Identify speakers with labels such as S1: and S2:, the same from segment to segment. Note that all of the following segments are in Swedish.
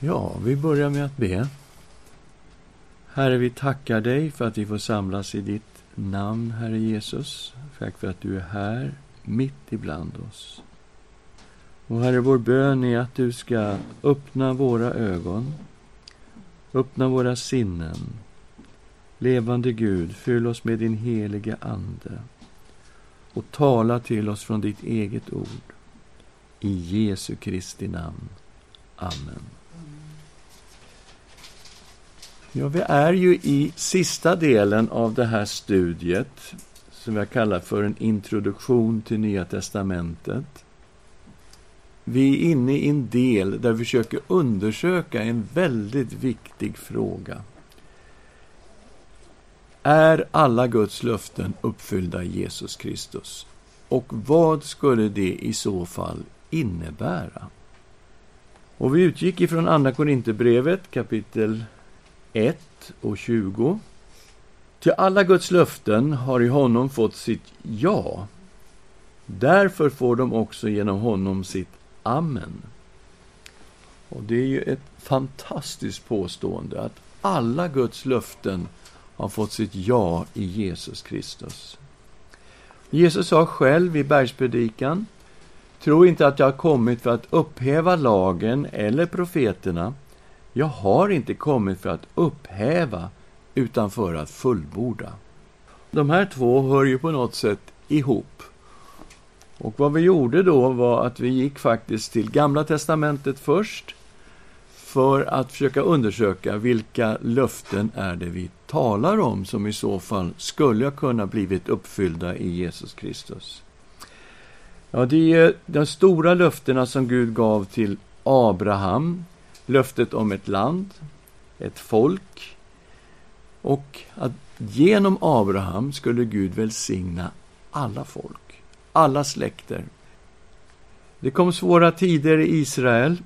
S1: Ja, vi börjar med att be. Herre, vi tackar dig för att vi får samlas i ditt namn, Herre Jesus. Tack för att du är här, mitt ibland oss. Och Herre, vår bön är att du ska öppna våra ögon, öppna våra sinnen. Levande Gud, fyll oss med din helige Ande och tala till oss från ditt eget ord. I Jesu Kristi namn. Amen. Ja, vi är ju i sista delen av det här studiet som jag kallar för en introduktion till Nya testamentet. Vi är inne i en del där vi försöker undersöka en väldigt viktig fråga. Är alla Guds löften uppfyllda i Jesus Kristus? Och vad skulle det i så fall innebära? Och vi utgick ifrån Andra Korinthierbrevet kapitel 1 och 20. Till alla Guds löften har i honom fått sitt ja. Därför får de också genom honom sitt amen. Och det är ju ett fantastiskt påstående att alla Guds löften har fått sitt ja i Jesus Kristus. Jesus sa själv i bergspredikan Tro inte att jag har kommit för att upphäva lagen eller profeterna. Jag har inte kommit för att upphäva, utan för att fullborda. De här två hör ju på något sätt ihop. Och vad vi gjorde då var att vi gick faktiskt till Gamla Testamentet först för att försöka undersöka vilka löften är det vi talar om som i så fall skulle ha kunnat blivit uppfyllda i Jesus Kristus. Ja, det är de stora löftena som Gud gav till Abraham, löftet om ett land, ett folk och att genom Abraham skulle Gud välsigna alla folk, alla släkter. Det kom svåra tider i Israel.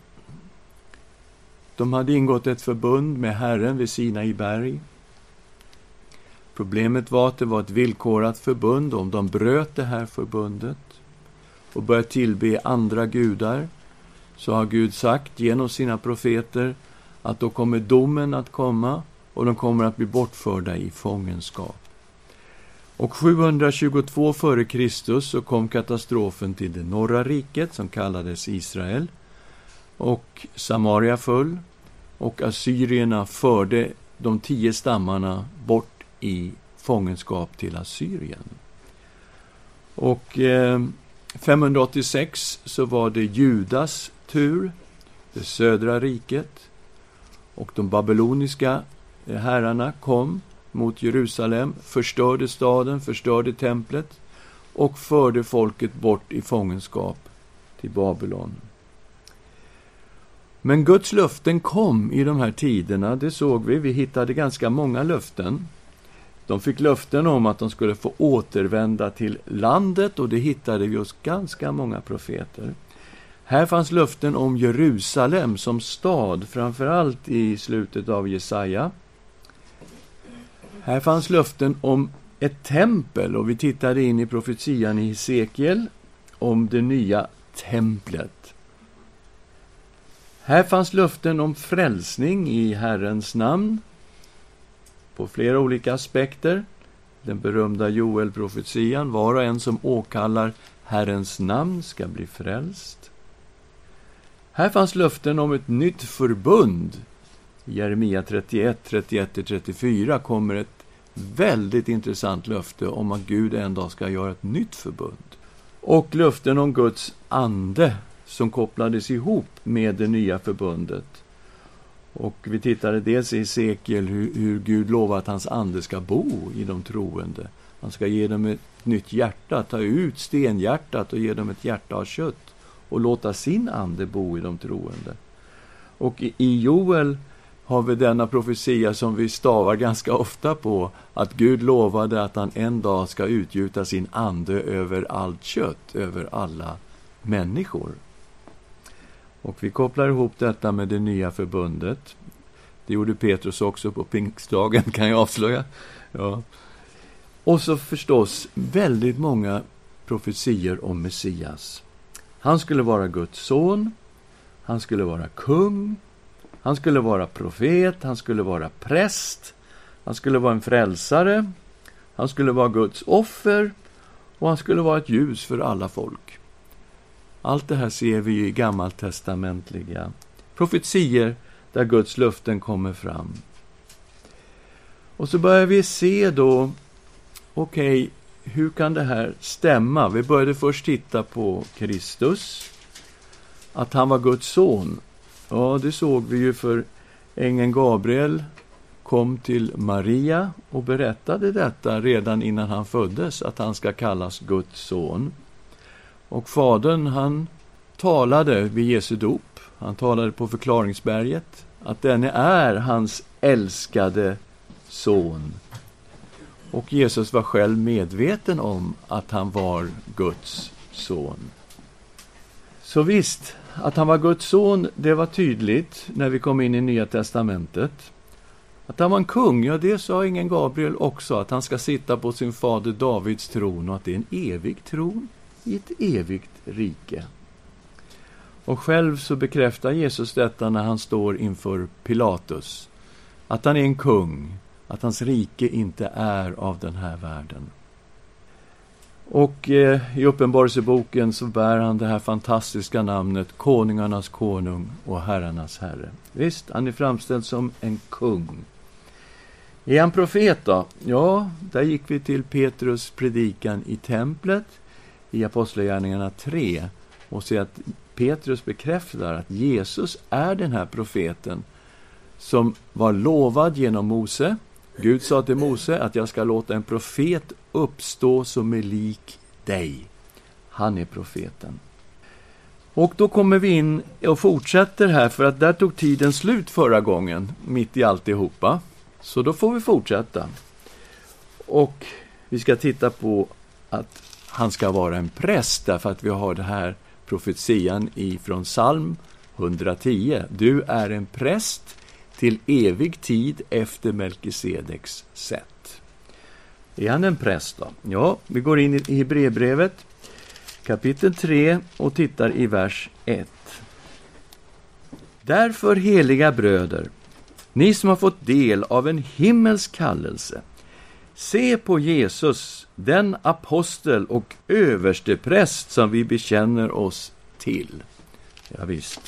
S1: De hade ingått ett förbund med Herren vid Sinai berg. Problemet var att det var ett villkorat förbund. Om de bröt det här förbundet och började tillbe andra gudar, så har Gud sagt genom sina profeter att då kommer domen att komma och de kommer att bli bortförda i fångenskap. Och 722 f.Kr. så kom katastrofen till det norra riket som kallades Israel. Och Samaria föll och assyrierna förde de tio stammarna bort i fångenskap till Assyrien. Och eh, 586 så var det Judas tur, det södra riket. Och de babyloniska eh, herrarna kom mot Jerusalem, förstörde staden, förstörde templet och förde folket bort i fångenskap till Babylon. Men Guds löften kom i de här tiderna, det såg vi. Vi hittade ganska många löften. De fick löften om att de skulle få återvända till landet och det hittade vi hos ganska många profeter. Här fanns löften om Jerusalem som stad, framför allt i slutet av Jesaja. Här fanns löften om ett tempel och vi tittade in i profetian i Hesekiel om det nya templet. Här fanns löften om frälsning i Herrens namn på flera olika aspekter. Den berömda Joel-profetian, var och en som åkallar Herrens namn ska bli frälst. Här fanns löften om ett nytt förbund. I Jeremia 31, 31-34 kommer ett väldigt intressant löfte om att Gud en dag ska göra ett nytt förbund. Och löften om Guds ande som kopplades ihop med det nya förbundet. Och vi tittade dels i Hesekiel hur, hur Gud lovar att hans ande ska bo i de troende. Han ska ge dem ett nytt hjärta, ta ut stenhjärtat och ge dem ett hjärta av kött och låta sin ande bo i de troende. Och i Joel har vi denna profetia som vi stavar ganska ofta på, att Gud lovade att han en dag ska utgjuta sin ande över allt kött, över alla människor. Och vi kopplar ihop detta med det nya förbundet. Det gjorde Petrus också på pingstdagen, kan jag avslöja. Ja. Och så förstås väldigt många profetier om Messias. Han skulle vara Guds son, han skulle vara kung, Han skulle vara profet, han skulle vara präst, han skulle vara en frälsare, han skulle vara Guds offer och han skulle vara ett ljus för alla folk. Allt det här ser vi i gammaltestamentliga profetier där Guds löften kommer fram. Och så börjar vi se då, okej, okay, hur kan det här stämma? Vi började först titta på Kristus, att han var Guds son. Ja, det såg vi ju för ängeln Gabriel kom till Maria och berättade detta redan innan han föddes, att han ska kallas Guds son. Och fadern, han talade vid Jesu dop, han talade på förklaringsberget, att denne är hans älskade son. Och Jesus var själv medveten om att han var Guds son. Så visst, att han var Guds son, det var tydligt när vi kom in i Nya testamentet. Att han var en kung, ja det sa ingen Gabriel också, att han ska sitta på sin fader Davids tron och att det är en evig tron i ett evigt rike. Och själv så bekräftar Jesus detta när han står inför Pilatus, att han är en kung, att hans rike inte är av den här världen. Och eh, i Uppenbarelseboken så bär han det här fantastiska namnet Konungarnas konung och herrarnas herre. Visst, han är framställd som en kung. Är han profet då? Ja, där gick vi till Petrus predikan i templet i Apostlagärningarna 3 och ser att Petrus bekräftar att Jesus är den här profeten som var lovad genom Mose. Gud sa till Mose att jag ska låta en profet uppstå som är lik dig. Han är profeten. Och då kommer vi in och fortsätter här, för att där tog tiden slut förra gången, mitt i alltihopa. Så då får vi fortsätta. Och vi ska titta på att han ska vara en präst, därför att vi har det här profetian ifrån psalm 110. Du är en präst till evig tid efter Melkisedeks sätt. Är han en präst då? Ja, vi går in i Hebreerbrevet kapitel 3 och tittar i vers 1. Därför, heliga bröder, ni som har fått del av en himmelsk kallelse, se på Jesus, den apostel och överstepräst som vi bekänner oss till. Ja, visst.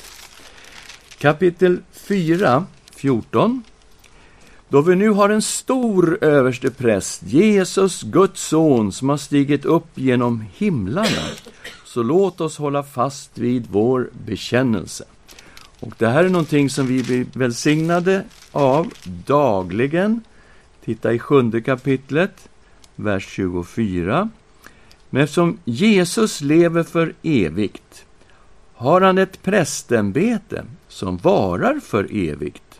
S1: Kapitel 4, 14. Då vi nu har en stor överstepräst, Jesus, Guds son, som har stigit upp genom himlarna, så låt oss hålla fast vid vår bekännelse. Och det här är någonting som vi blir välsignade av dagligen. Titta i sjunde kapitlet, vers 24. Men eftersom Jesus lever för evigt har han ett prästämbete som varar för evigt.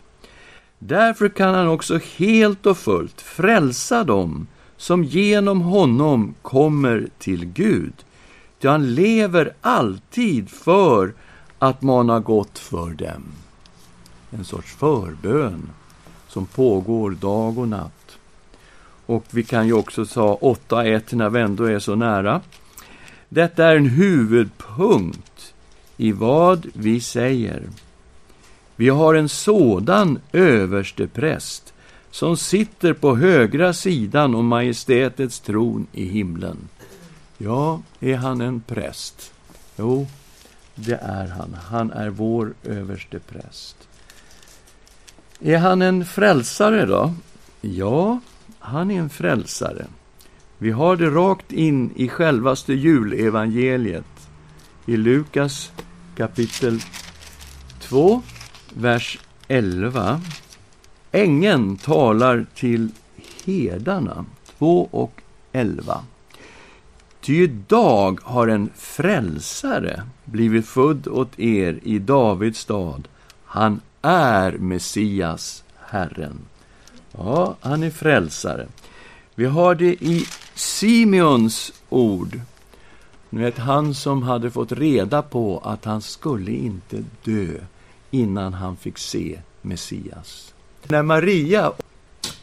S1: Därför kan han också helt och fullt frälsa dem som genom honom kommer till Gud. Ty han lever alltid för att mana gott för dem. En sorts förbön som pågår dag och natt. Och vi kan ju också ta 8.1 när vi ändå är så nära. Detta är en huvudpunkt i vad vi säger. Vi har en sådan överstepräst som sitter på högra sidan om majestätets tron i himlen. Ja, är han en präst? Jo, det är han. Han är vår överste präst. Är han en frälsare då? Ja, han är en frälsare. Vi har det rakt in i självaste julevangeliet i Lukas kapitel 2, vers 11. Ängeln talar till herdarna, 2 och 11. Ty idag har en frälsare blivit född åt er i Davids stad. Han är Messias, Herren. Ja, han är frälsare. Vi har det i Simeons ord. Ni vet, han som hade fått reda på att han skulle inte dö innan han fick se Messias. När Maria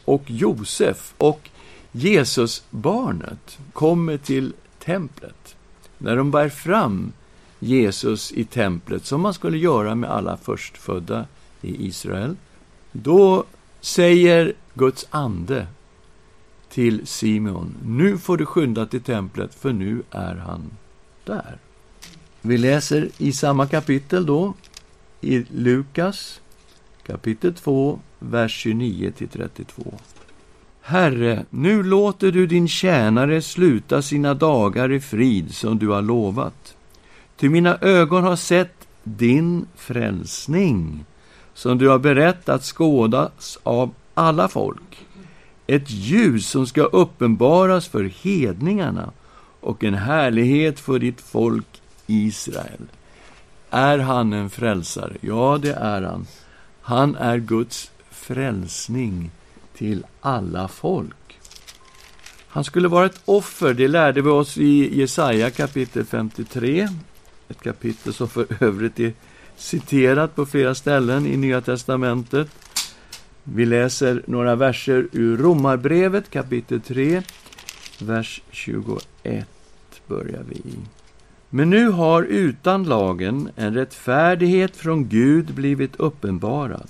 S1: och Josef och Jesusbarnet kommer till templet, när de bär fram Jesus i templet, som man skulle göra med alla förstfödda i Israel. Då säger Guds ande till Simeon, nu får du skynda till templet, för nu är han där. Vi läser i samma kapitel då, i Lukas kapitel 2, vers 29 32. Herre, nu låter du din tjänare sluta sina dagar i frid som du har lovat. Ty mina ögon har sett din frälsning som du har berett att skådas av alla folk. Ett ljus som ska uppenbaras för hedningarna och en härlighet för ditt folk Israel. Är han en frälsare? Ja, det är han. Han är Guds frälsning till alla folk. Han skulle vara ett offer, det lärde vi oss i Jesaja kapitel 53. Ett kapitel som för övrigt är citerat på flera ställen i Nya testamentet. Vi läser några verser ur Romarbrevet kapitel 3, vers 21 börjar vi i. Men nu har utan lagen en rättfärdighet från Gud blivit uppenbarad,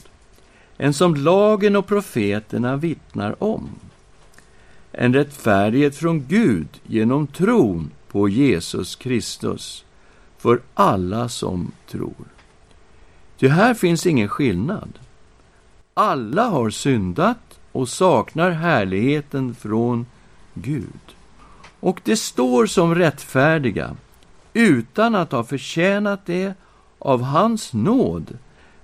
S1: en som lagen och profeterna vittnar om. En rättfärdighet från Gud genom tron på Jesus Kristus för alla som tror. Ty här finns ingen skillnad. Alla har syndat och saknar härligheten från Gud. Och det står som rättfärdiga utan att ha förtjänat det av hans nåd,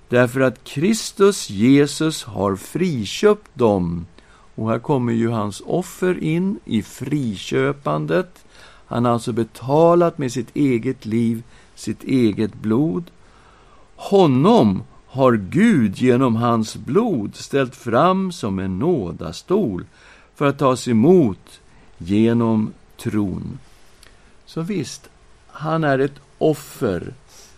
S1: därför att Kristus Jesus har friköpt dem. Och här kommer ju hans offer in i friköpandet. Han har alltså betalat med sitt eget liv, sitt eget blod. Honom har Gud genom hans blod ställt fram som en nådastol för att tas emot genom tron. Så visst, han är ett offer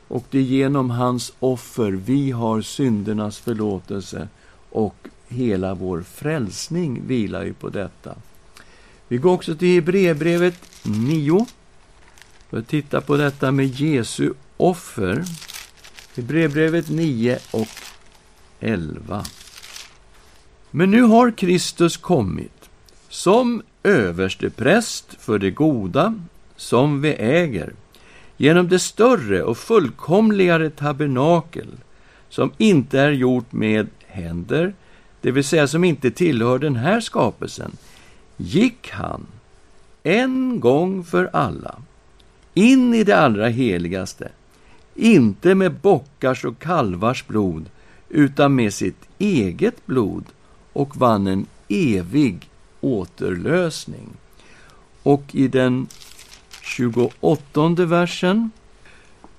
S1: och det är genom hans offer vi har syndernas förlåtelse och hela vår frälsning vilar ju på detta. Vi går också till Hebreerbrevet 9 för att titta på detta med Jesu offer. Hebreerbrevet 9 och 11. Men nu har Kristus kommit som överste präst för det goda som vi äger genom det större och fullkomligare tabernakel som inte är gjort med händer, det vill säga som inte tillhör den här skapelsen, gick han en gång för alla in i det allra heligaste, inte med bockars och kalvars blod, utan med sitt eget blod och vann en evig återlösning. Och i den 28 versen.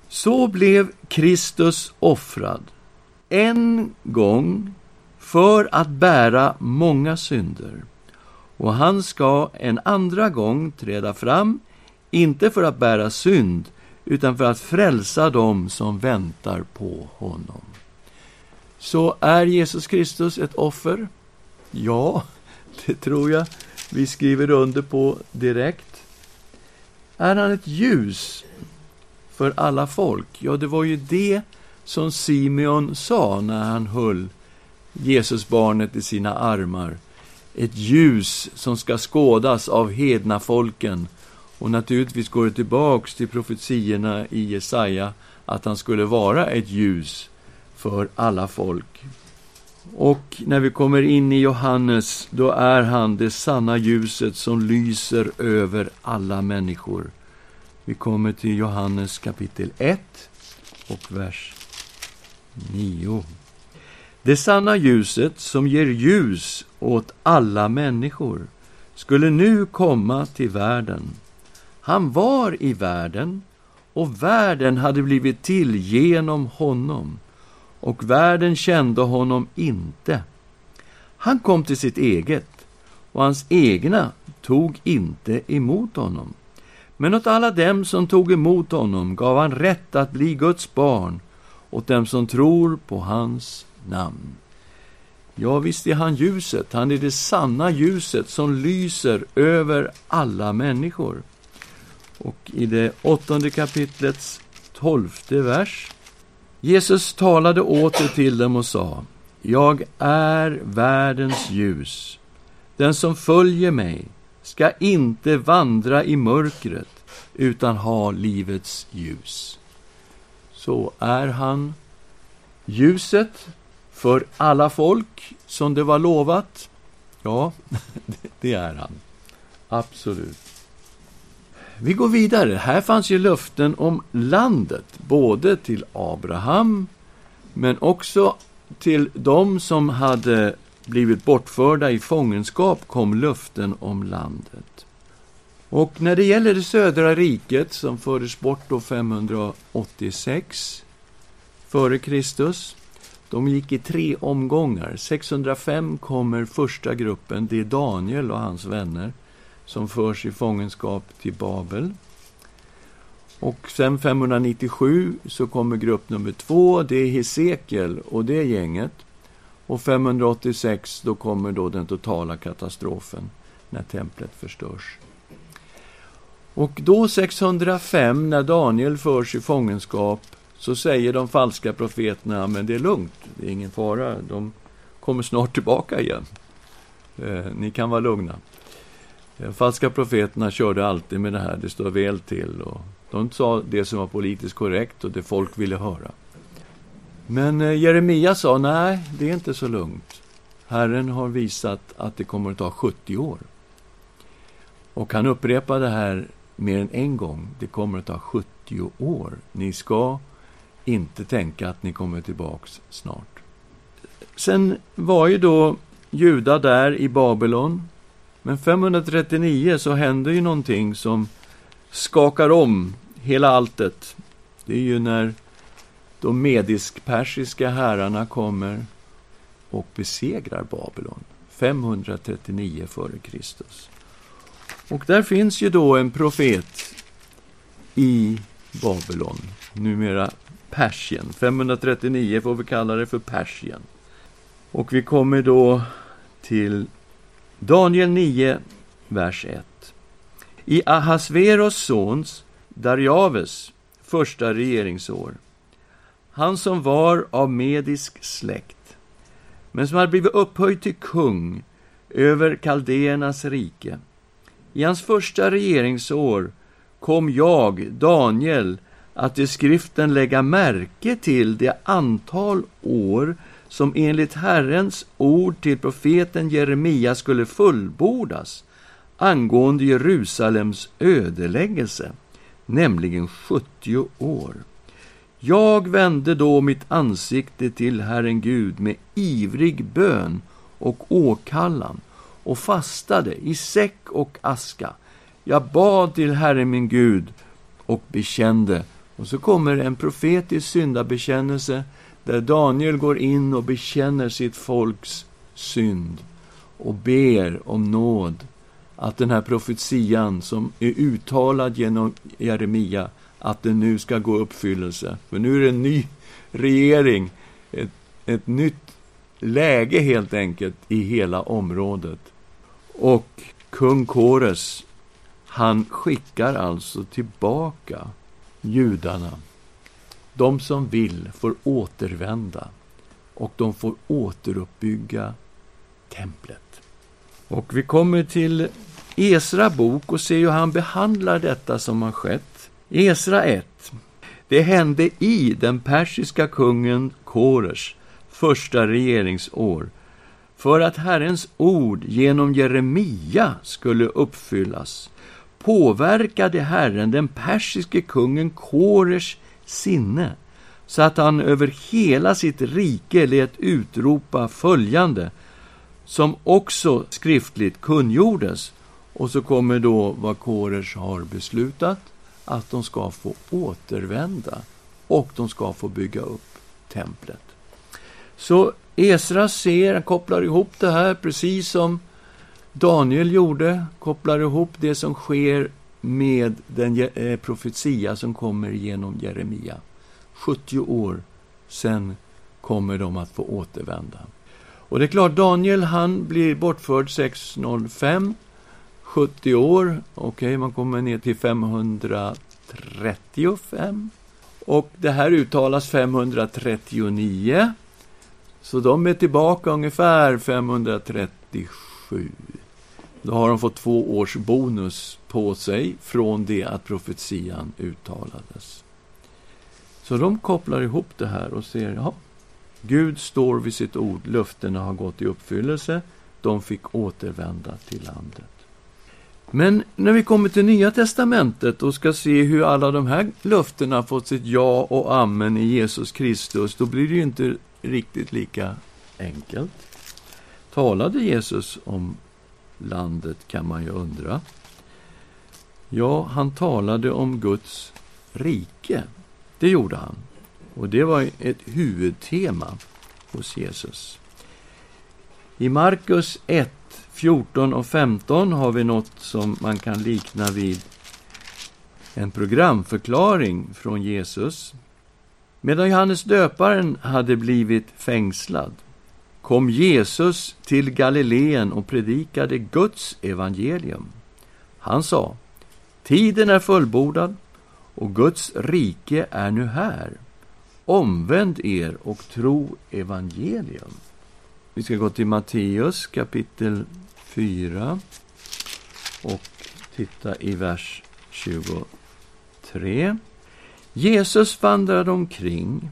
S1: Så blev Kristus offrad en gång för att bära många synder. Och han ska en andra gång träda fram, inte för att bära synd, utan för att frälsa dem som väntar på honom. Så är Jesus Kristus ett offer? Ja, det tror jag vi skriver under på direkt. Är han ett ljus för alla folk? Ja, det var ju det som Simeon sa när han höll Jesusbarnet i sina armar. Ett ljus som ska skådas av hedna folken. Och naturligtvis går det tillbaks till profetiorna i Jesaja att han skulle vara ett ljus för alla folk. Och när vi kommer in i Johannes, då är han det sanna ljuset som lyser över alla människor. Vi kommer till Johannes kapitel 1 och vers 9. Det sanna ljuset som ger ljus åt alla människor skulle nu komma till världen. Han var i världen och världen hade blivit till genom honom och världen kände honom inte. Han kom till sitt eget, och hans egna tog inte emot honom. Men åt alla dem som tog emot honom gav han rätt att bli Guds barn, åt dem som tror på hans namn. Ja, visst är han ljuset, han är det sanna ljuset som lyser över alla människor. Och i det åttonde kapitlets tolfte vers Jesus talade åter till dem och sa, Jag är världens ljus. Den som följer mig ska inte vandra i mörkret, utan ha livets ljus. Så är han ljuset för alla folk, som det var lovat. Ja, det är han. Absolut. Vi går vidare. Här fanns ju löften om landet, både till Abraham, men också till dem som hade blivit bortförda i fångenskap kom löften om landet. Och när det gäller det södra riket, som fördes bort då 586 före Kristus, de gick i tre omgångar. 605 kommer första gruppen, det är Daniel och hans vänner som förs i fångenskap till Babel. Och sen 597 så kommer grupp nummer två, det är Hesekiel och det gänget. Och 586 då kommer då den totala katastrofen när templet förstörs. Och då 605, när Daniel förs i fångenskap, så säger de falska profeterna, men det är lugnt, det är ingen fara, de kommer snart tillbaka igen. Eh, ni kan vara lugna. De falska profeterna körde alltid med det här, det står väl till. Och de sa det som var politiskt korrekt och det folk ville höra. Men eh, Jeremia sa, nej, det är inte så lugnt. Herren har visat att det kommer att ta 70 år. Och han upprepade det här mer än en gång. Det kommer att ta 70 år. Ni ska inte tänka att ni kommer tillbaks snart. Sen var ju då Juda där i Babylon. Men 539 så händer ju någonting som skakar om hela alltet. Det är ju när de medisk-persiska herrarna kommer och besegrar Babylon. 539 f.Kr. Och där finns ju då en profet i Babylon, numera Persien. 539 får vi kalla det för Persien. Och vi kommer då till Daniel 9, vers 1. I Ahasveros sons, Darjaves, första regeringsår, han som var av medisk släkt, men som hade blivit upphöjd till kung över kaldéernas rike. I hans första regeringsår kom jag, Daniel, att i skriften lägga märke till det antal år som enligt Herrens ord till profeten Jeremia skulle fullbordas angående Jerusalems ödeläggelse, nämligen 70 år. Jag vände då mitt ansikte till Herren Gud med ivrig bön och åkallan och fastade i säck och aska. Jag bad till Herren min Gud och bekände. Och så kommer en profetisk syndabekännelse där Daniel går in och bekänner sitt folks synd och ber om nåd. Att den här profetian som är uttalad genom Jeremia, att den nu ska gå uppfyllelse. För nu är det en ny regering, ett, ett nytt läge helt enkelt i hela området. Och kung Kores, han skickar alltså tillbaka judarna de som vill får återvända och de får återuppbygga templet. Och vi kommer till Esra bok och ser hur han behandlar detta som har skett. Esra 1. Det hände i den persiska kungen Kores första regeringsår för att Herrens ord genom Jeremia skulle uppfyllas påverkade Herren den persiske kungen Kores sinne så att han över hela sitt rike lät utropa följande som också skriftligt kungjordes. Och så kommer då vad Kores har beslutat, att de ska få återvända och de ska få bygga upp templet. Så Esra ser, kopplar ihop det här precis som Daniel gjorde, kopplar ihop det som sker med den eh, profetia som kommer genom Jeremia. 70 år sen kommer de att få återvända. Och det är klart, Daniel han blir bortförd 605, 70 år. Okej, okay, man kommer ner till 535. Och det här uttalas 539. Så de är tillbaka ungefär 537. Då har de fått två års bonus på sig från det att profetian uttalades. Så de kopplar ihop det här och ser, ja, Gud står vid sitt ord, löftena har gått i uppfyllelse, de fick återvända till landet. Men när vi kommer till Nya Testamentet och ska se hur alla de här löftena fått sitt ja och amen i Jesus Kristus, då blir det ju inte riktigt lika enkelt. Talade Jesus om landet, kan man ju undra. Ja, han talade om Guds rike. Det gjorde han. Och det var ett huvudtema hos Jesus. I Markus 1, 14 och 15 har vi något som man kan likna vid en programförklaring från Jesus. Medan Johannes döparen hade blivit fängslad kom Jesus till Galileen och predikade Guds evangelium. Han sa, tiden är fullbordad och Guds rike är nu här. Omvänd er och tro evangelium. Vi ska gå till Matteus kapitel 4 och titta i vers 23. Jesus vandrade omkring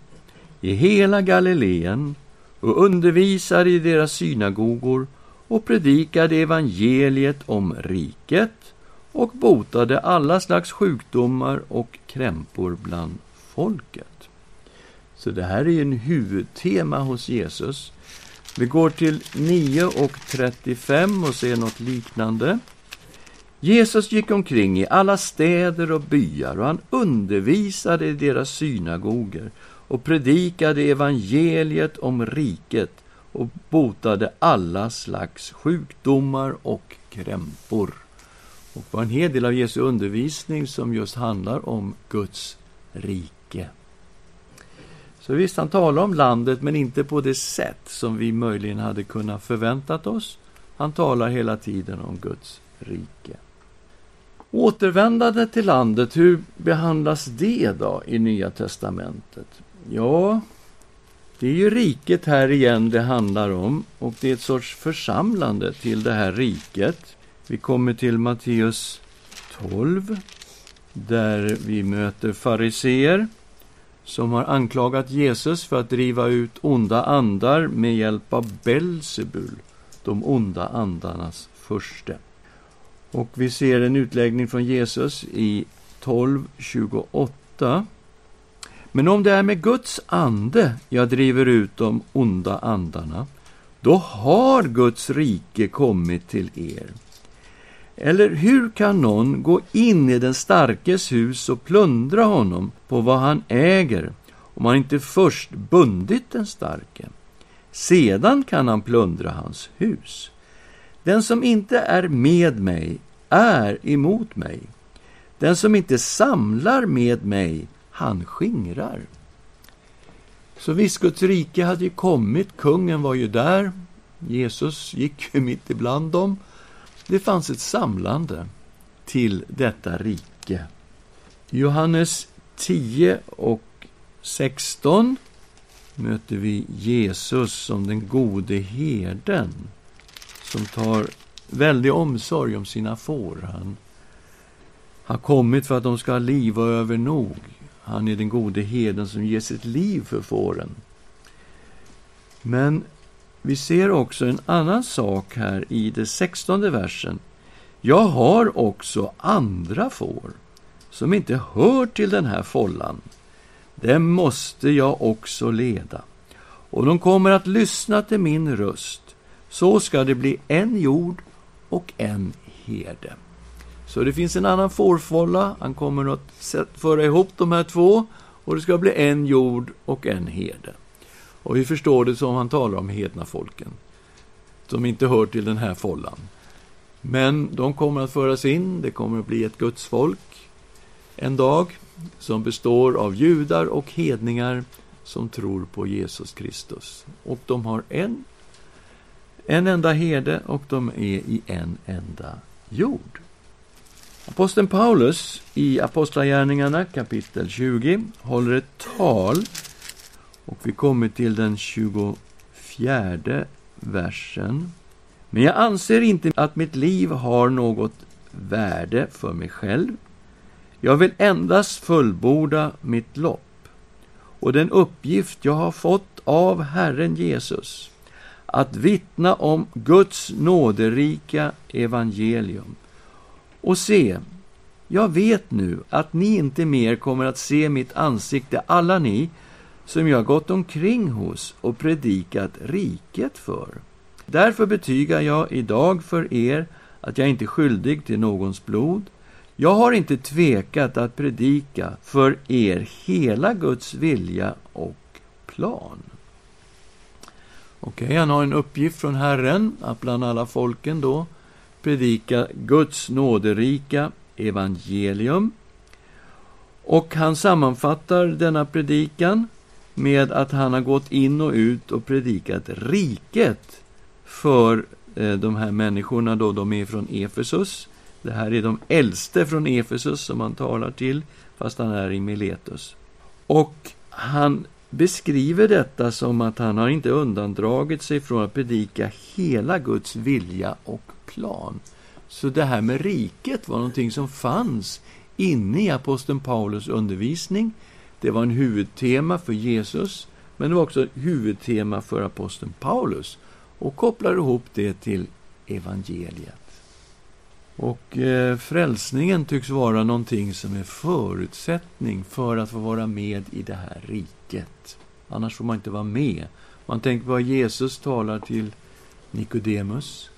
S1: i hela Galileen och undervisade i deras synagogor och predikade evangeliet om riket och botade alla slags sjukdomar och krämpor bland folket. Så det här är en huvudtema hos Jesus. Vi går till 9 och 35 och ser något liknande. Jesus gick omkring i alla städer och byar och han undervisade i deras synagoger och predikade evangeliet om riket och botade alla slags sjukdomar och krämpor. Och det var en hel del av Jesu undervisning som just handlar om Guds rike. Så visst, han talar om landet, men inte på det sätt som vi möjligen hade kunnat förväntat oss. Han talar hela tiden om Guds rike. Återvändande till landet, hur behandlas det då i Nya testamentet? Ja, det är ju riket här igen det handlar om och det är ett sorts församlande till det här riket. Vi kommer till Matteus 12 där vi möter fariseer som har anklagat Jesus för att driva ut onda andar med hjälp av Belsebul, de onda andarnas furste. Och vi ser en utläggning från Jesus i 12.28. Men om det är med Guds ande jag driver ut de onda andarna, då har Guds rike kommit till er. Eller hur kan någon gå in i den starkes hus och plundra honom på vad han äger, om han inte först bundit den starke? Sedan kan han plundra hans hus. Den som inte är med mig är emot mig. Den som inte samlar med mig han skingrar. Så visst, Guds rike hade ju kommit, kungen var ju där, Jesus gick ju mitt ibland dem. Det fanns ett samlande till detta rike. Johannes 10 och 16 möter vi Jesus som den gode herden som tar väldig omsorg om sina får. Han har kommit för att de ska ha liv och övernog. Han är den gode herden som ger sitt liv för fåren. Men vi ser också en annan sak här i den sextonde versen. Jag har också andra får som inte hör till den här follan. Dem måste jag också leda. Och de kommer att lyssna till min röst. Så ska det bli en jord och en herde. Så det finns en annan fårfålla, han kommer att föra ihop de här två och det ska bli en jord och en herde. Och vi förstår det som han talar om hedna folken, som inte hör till den här follan. Men de kommer att föras in, det kommer att bli ett gudsfolk en dag som består av judar och hedningar som tror på Jesus Kristus. Och de har en, en enda herde och de är i en enda jord. Aposteln Paulus i Apostlagärningarna kapitel 20 håller ett tal och vi kommer till den 24 versen. Men jag anser inte att mitt liv har något värde för mig själv. Jag vill endast fullborda mitt lopp och den uppgift jag har fått av Herren Jesus att vittna om Guds nåderika evangelium. Och se, jag vet nu att ni inte mer kommer att se mitt ansikte, alla ni som jag gått omkring hos och predikat riket för. Därför betygar jag idag för er att jag inte är skyldig till någons blod. Jag har inte tvekat att predika för er hela Guds vilja och plan. Okej, okay, han har en uppgift från Herren att bland alla folken då predika Guds nåderika evangelium. Och han sammanfattar denna predikan med att han har gått in och ut och predikat riket för eh, de här människorna då, de är från Efesus. Det här är de äldste från Efesus som han talar till, fast han är i Miletus. Och han beskriver detta som att han har inte undandragit sig från att predika hela Guds vilja och plan. Så det här med riket var någonting som fanns inne i aposteln Paulus undervisning. Det var en huvudtema för Jesus, men det var också huvudtema för aposteln Paulus och kopplar ihop det till evangeliet. Och eh, frälsningen tycks vara någonting som är förutsättning för att få vara med i det här riket. Annars får man inte vara med. Man tänker på vad Jesus talar till Nikodemus.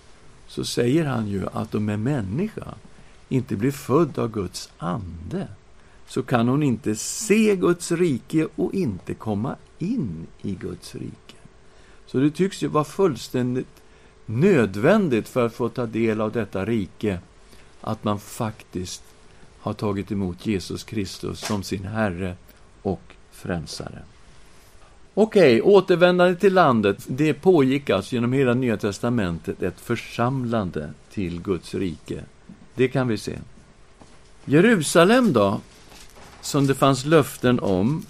S1: Så säger han ju att om en människa inte blir född av Guds ande så kan hon inte se Guds rike och inte komma in i Guds rike. Så det tycks ju vara fullständigt nödvändigt för att få ta del av detta rike att man faktiskt har tagit emot Jesus Kristus som sin Herre och Frälsare. Okej, okay, återvändande till landet. Det pågick alltså genom hela Nya Testamentet ett församlande till Guds rike. Det kan vi se. Jerusalem då, som det fanns löften om.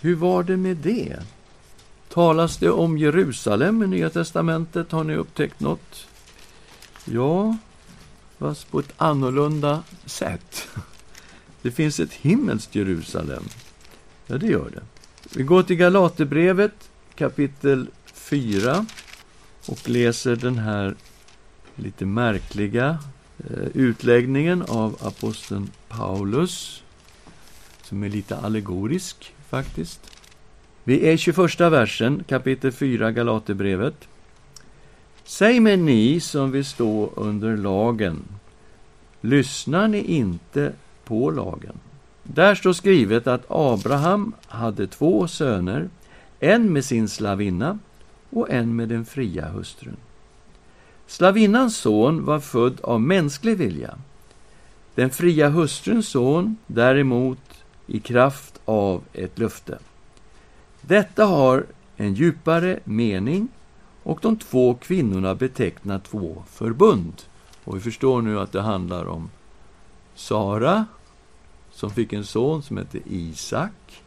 S1: Hur var det med det? Talas det om Jerusalem i Nya Testamentet? Har ni upptäckt något? Ja, fast på ett annorlunda sätt. Det finns ett himmelskt Jerusalem. Ja, det gör det. Vi går till Galaterbrevet kapitel 4 och läser den här lite märkliga eh, utläggningen av aposteln Paulus, som är lite allegorisk faktiskt. Vi är i 21 versen, kapitel 4, Galaterbrevet. Säg mig ni som vill stå under lagen, lyssnar ni inte på lagen? Där står skrivet att Abraham hade två söner, en med sin slavinna och en med den fria hustrun. Slavinnans son var född av mänsklig vilja. Den fria hustruns son däremot i kraft av ett löfte. Detta har en djupare mening och de två kvinnorna betecknar två förbund. Och vi förstår nu att det handlar om Sara som fick en son som hette Isak.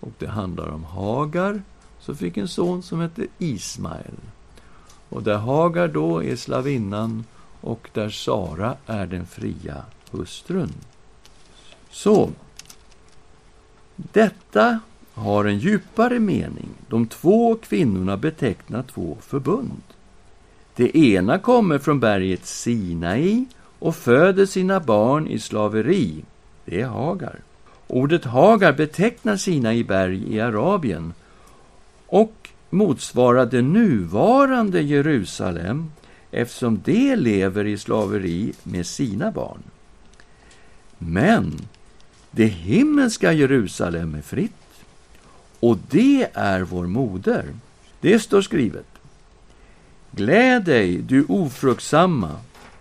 S1: Och det handlar om Hagar, som fick en son som hette Ismael. Och där Hagar då är slavinnan och där Sara är den fria hustrun. Så, detta har en djupare mening. De två kvinnorna betecknar två förbund. Det ena kommer från berget Sinai och föder sina barn i slaveri det är Hagar. Ordet Hagar betecknar sina i berg i Arabien och motsvarar det nuvarande Jerusalem eftersom det lever i slaveri med sina barn. Men det himmelska Jerusalem är fritt och det är vår moder. Det står skrivet. Gläd dig, du ofruktsamma,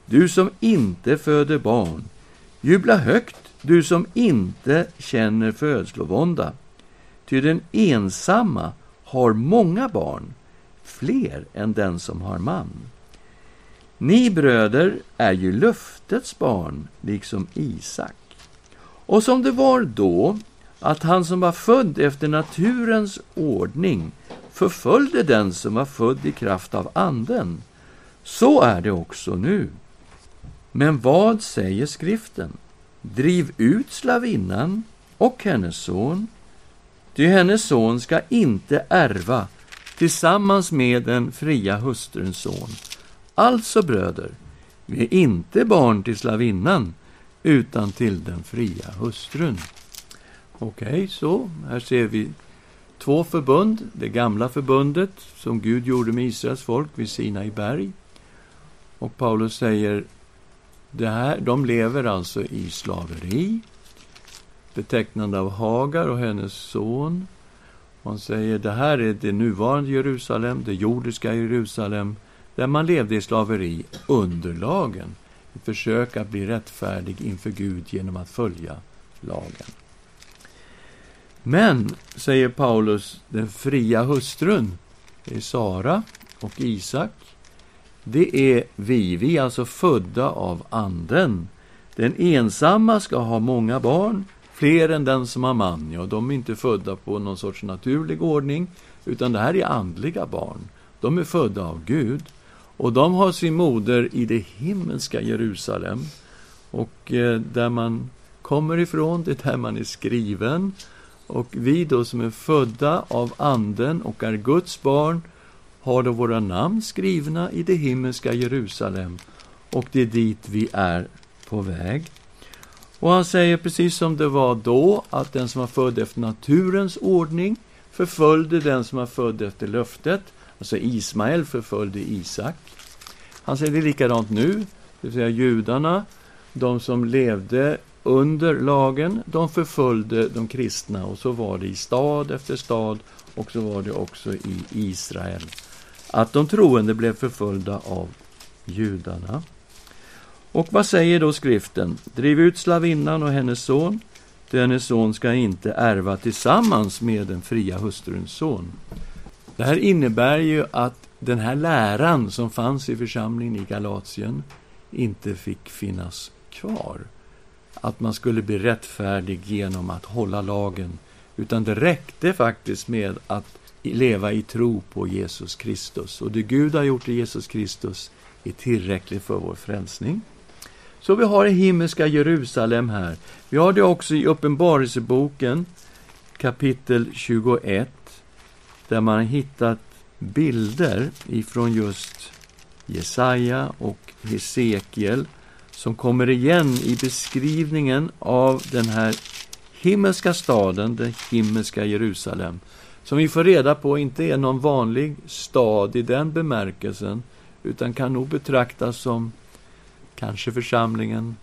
S1: du som inte föder barn. Jubla högt, du som inte känner födslovånda. Ty den ensamma har många barn, fler än den som har man. Ni bröder är ju löftets barn, liksom Isak. Och som det var då, att han som var född efter naturens ordning förföljde den som var född i kraft av Anden, så är det också nu. Men vad säger skriften? Driv ut slavinnan och hennes son, ty hennes son ska inte ärva tillsammans med den fria hustruns son. Alltså, bröder, vi är inte barn till slavinnan, utan till den fria hustrun. Okej, okay, så här ser vi två förbund. Det gamla förbundet som Gud gjorde med Israels folk vid Sinai berg. Och Paulus säger, det här, de lever alltså i slaveri, betecknande av Hagar och hennes son. Man säger, det här är det nuvarande Jerusalem, det jordiska Jerusalem, där man levde i slaveri under lagen. Ett försök att bli rättfärdig inför Gud genom att följa lagen. Men, säger Paulus, den fria hustrun, det är Sara och Isak, det är vi. Vi är alltså födda av Anden. Den ensamma ska ha många barn, fler än den som har man. Ja, de är inte födda på någon sorts naturlig ordning, utan det här är andliga barn. De är födda av Gud. Och de har sin moder i det himmelska Jerusalem. Och eh, där man kommer ifrån, det är där man är skriven. Och vi då som är födda av Anden och är Guds barn har då våra namn skrivna i det himmelska Jerusalem. Och det är dit vi är på väg. Och han säger precis som det var då, att den som var född efter naturens ordning förföljde den som var född efter löftet. Alltså Ismael förföljde Isak. Han säger det likadant nu, det vill säga judarna, de som levde under lagen, de förföljde de kristna och så var det i stad efter stad och så var det också i Israel. Att de troende blev förföljda av judarna. Och vad säger då skriften? Driv ut slavinnan och hennes son, ty hennes son ska inte ärva tillsammans med den fria hustruns son. Det här innebär ju att den här läran som fanns i församlingen i Galatien inte fick finnas kvar att man skulle bli rättfärdig genom att hålla lagen, utan det räckte faktiskt med att leva i tro på Jesus Kristus. Och det Gud har gjort i Jesus Kristus är tillräckligt för vår frälsning. Så vi har det himmelska Jerusalem här. Vi har det också i Uppenbarelseboken kapitel 21, där man har hittat bilder ifrån just Jesaja och Hesekiel som kommer igen i beskrivningen av den här himmelska staden, det himmelska Jerusalem, som vi får reda på inte är någon vanlig stad i den bemärkelsen, utan kan nog betraktas som, kanske församlingen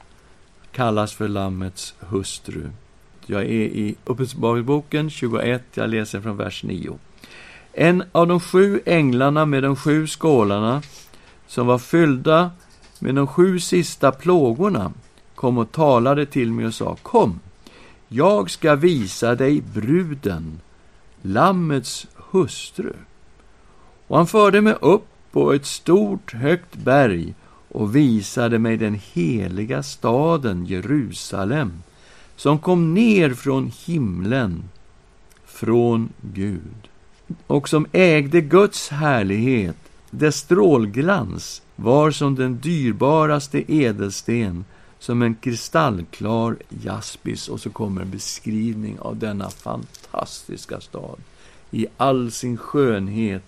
S1: kallas för Lammets hustru. Jag är i Uppenbarelseboken 21, jag läser från vers 9. En av de sju änglarna med de sju skålarna, som var fyllda med de sju sista plågorna kom och talade till mig och sa Kom, jag ska visa dig bruden, Lammets hustru. Och han förde mig upp på ett stort högt berg och visade mig den heliga staden Jerusalem, som kom ner från himlen, från Gud, och som ägde Guds härlighet, dess strålglans var som den dyrbaraste ädelsten, som en kristallklar jaspis. Och så kommer en beskrivning av denna fantastiska stad i all sin skönhet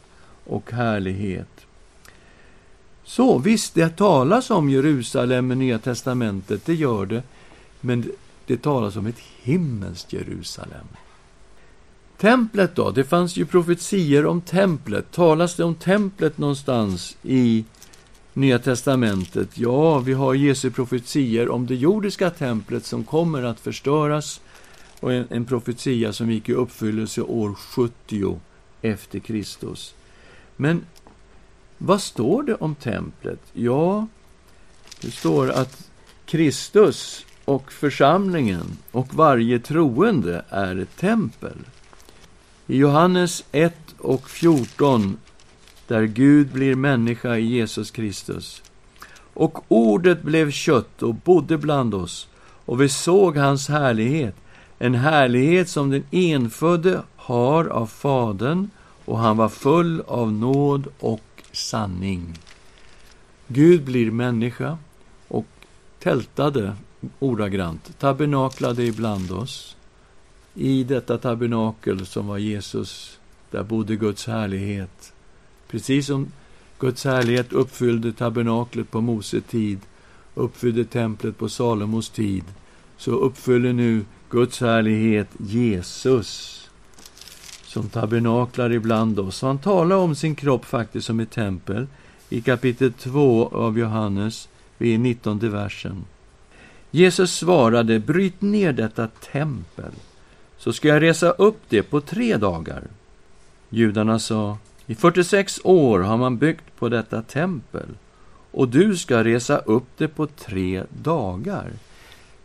S1: och härlighet. Så visst, det talas om Jerusalem i Nya testamentet, det gör det. Men det talas om ett himmelskt Jerusalem. Templet då? Det fanns ju profetier om templet. Talas det om templet någonstans i Nya testamentet? Ja, vi har Jesu profetier om det jordiska templet som kommer att förstöras och en, en profetia som gick i uppfyllelse år 70 efter Kristus. Men vad står det om templet? Ja, det står att Kristus och församlingen och varje troende är ett tempel. I Johannes 1 och 14 där Gud blir människa i Jesus Kristus, Och ordet blev kött och bodde bland oss, och vi såg hans härlighet, en härlighet som den enfödde har av Fadern, och han var full av nåd och sanning. Gud blir människa och tältade ordagrant, tabernaklade ibland oss. I detta tabernakel som var Jesus, där bodde Guds härlighet. Precis som Guds härlighet uppfyllde tabernaklet på Mose tid, uppfyllde templet på Salomos tid, så uppfyller nu Guds härlighet Jesus som tabernaklar ibland oss. Han talar om sin kropp faktiskt som ett tempel i kapitel 2 av Johannes, vid 19 versen. Jesus svarade, bryt ner detta tempel, så ska jag resa upp det på tre dagar. Judarna sa, i 46 år har man byggt på detta tempel, och du ska resa upp det på tre dagar.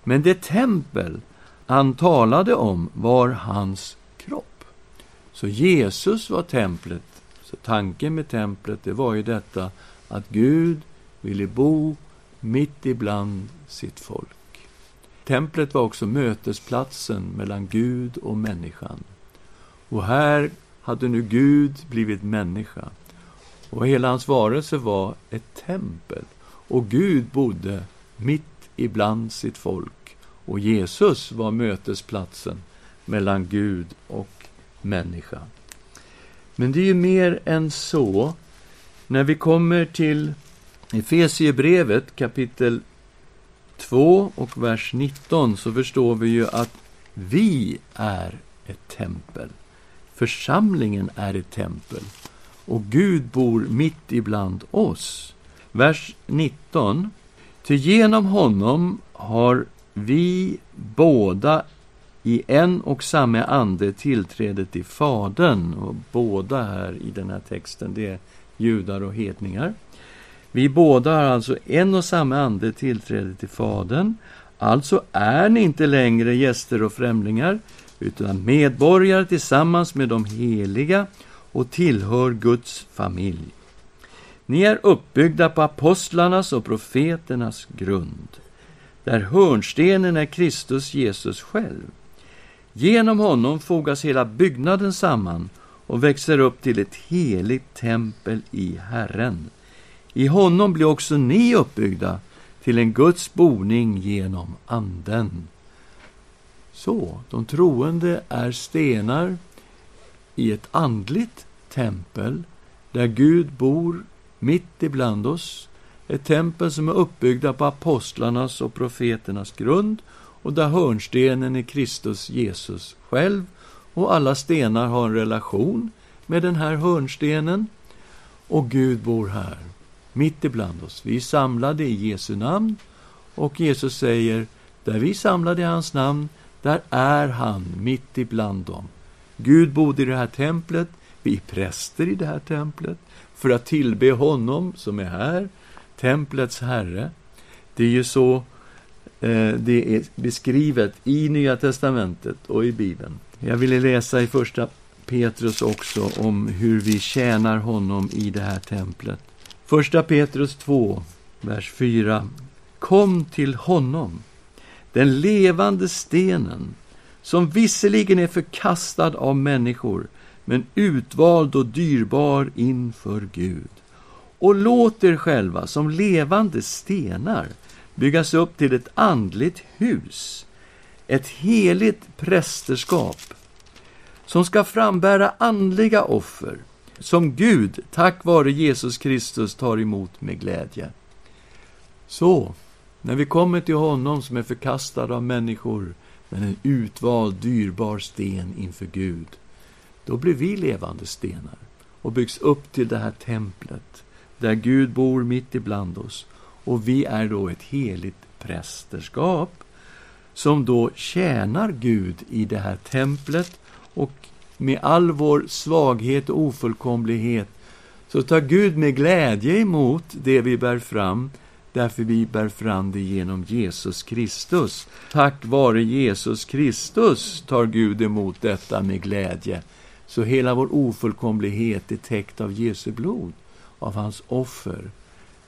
S1: Men det tempel han talade om var hans kropp. Så Jesus var templet. Så tanken med templet, det var ju detta att Gud ville bo mitt ibland sitt folk. Templet var också mötesplatsen mellan Gud och människan. Och här hade nu Gud blivit människa. Och hela hans varelse var ett tempel. Och Gud bodde mitt ibland sitt folk. Och Jesus var mötesplatsen mellan Gud och människa. Men det är ju mer än så. När vi kommer till Efesiebrevet kapitel 2 och vers 19 så förstår vi ju att vi är ett tempel. Församlingen är ett tempel och Gud bor mitt ibland oss. Vers 19. Ty genom honom har vi båda i en och samma ande tillträde till Fadern. Och båda här i den här texten, det är judar och hedningar. Vi båda har alltså en och samma ande tillträde till Fadern. Alltså är ni inte längre gäster och främlingar, utan medborgare tillsammans med de heliga och tillhör Guds familj. Ni är uppbyggda på apostlarnas och profeternas grund, där hörnstenen är Kristus Jesus själv. Genom honom fogas hela byggnaden samman och växer upp till ett heligt tempel i Herren. I honom blir också ni uppbyggda till en Guds boning genom Anden. Så, de troende är stenar i ett andligt tempel där Gud bor mitt ibland oss. Ett tempel som är uppbyggda på apostlarnas och profeternas grund och där hörnstenen är Kristus Jesus själv och alla stenar har en relation med den här hörnstenen och Gud bor här, mitt ibland oss. Vi är samlade i Jesu namn och Jesus säger, där vi är samlade i hans namn, där är han mitt ibland dem. Gud bodde i det här templet, vi är präster i det här templet, för att tillbe honom som är här, templets herre. Det är ju så eh, det är beskrivet i Nya testamentet och i Bibeln. Jag ville läsa i första Petrus också om hur vi tjänar honom i det här templet. Första Petrus 2, vers 4. Kom till honom, den levande stenen, som visserligen är förkastad av människor, men utvald och dyrbar inför Gud. Och låt er själva som levande stenar byggas upp till ett andligt hus, ett heligt prästerskap, som ska frambära andliga offer, som Gud tack vare Jesus Kristus tar emot med glädje. Så, när vi kommer till honom som är förkastad av människor, men en utvald, dyrbar sten inför Gud, då blir vi levande stenar och byggs upp till det här templet, där Gud bor mitt ibland oss. Och vi är då ett heligt prästerskap som då tjänar Gud i det här templet och med all vår svaghet och ofullkomlighet så tar Gud med glädje emot det vi bär fram därför vi bär fram det genom Jesus Kristus. Tack vare Jesus Kristus tar Gud emot detta med glädje. Så hela vår ofullkomlighet är täckt av Jesu blod, av hans offer.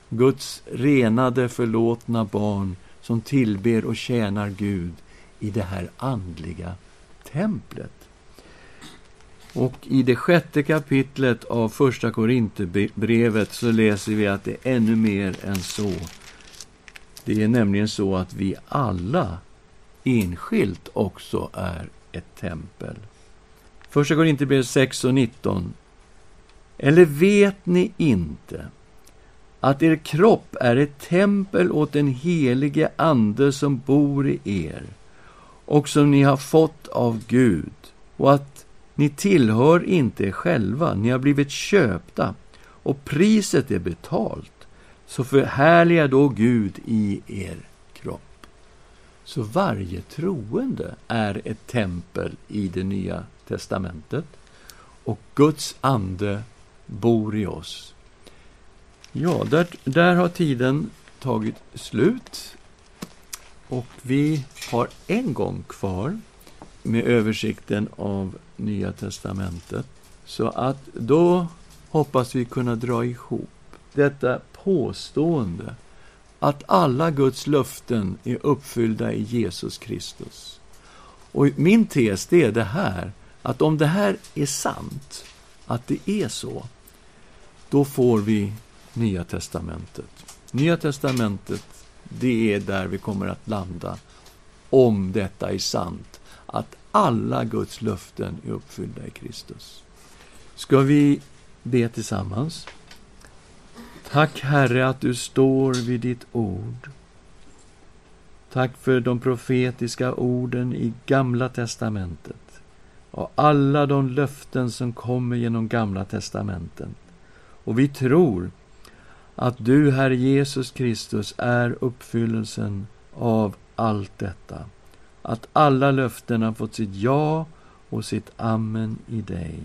S1: Guds renade, förlåtna barn som tillber och tjänar Gud i det här andliga templet. Och i det sjätte kapitlet av Första Korinthierbrevet så läser vi att det är ännu mer än så. Det är nämligen så att vi alla enskilt också är ett tempel. Första Korinthierbrevet 6 och 19. Eller vet ni inte att er kropp är ett tempel åt den helige Ande som bor i er och som ni har fått av Gud och att ni tillhör inte er själva, ni har blivit köpta och priset är betalt. Så förhärliga då Gud i er kropp. Så varje troende är ett tempel i det nya testamentet och Guds ande bor i oss. Ja, där, där har tiden tagit slut. Och vi har en gång kvar med översikten av Nya testamentet. Så att då hoppas vi kunna dra ihop detta påstående att alla Guds löften är uppfyllda i Jesus Kristus. Och min tes det är det här, att om det här är sant, att det är så, då får vi Nya testamentet. Nya testamentet, det är där vi kommer att landa om detta är sant, att alla Guds löften är uppfyllda i Kristus. Ska vi be tillsammans? Tack, Herre, att du står vid ditt ord. Tack för de profetiska orden i Gamla testamentet och alla de löften som kommer genom Gamla testamenten. Och vi tror att du, Herre Jesus Kristus, är uppfyllelsen av allt detta. Att alla löften har fått sitt ja och sitt amen i dig.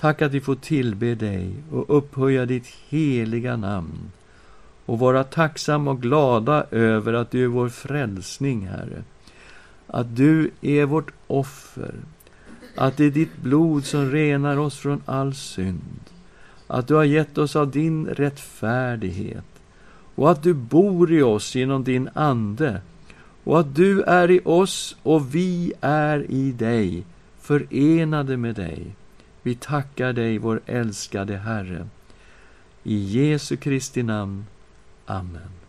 S1: Tack att vi får tillbe dig och upphöja ditt heliga namn och vara tacksamma och glada över att du är vår frälsning, Herre. Att du är vårt offer, att det är ditt blod som renar oss från all synd att du har gett oss av din rättfärdighet och att du bor i oss genom din Ande och att du är i oss och vi är i dig, förenade med dig. Vi tackar dig, vår älskade Herre. I Jesu Kristi namn. Amen.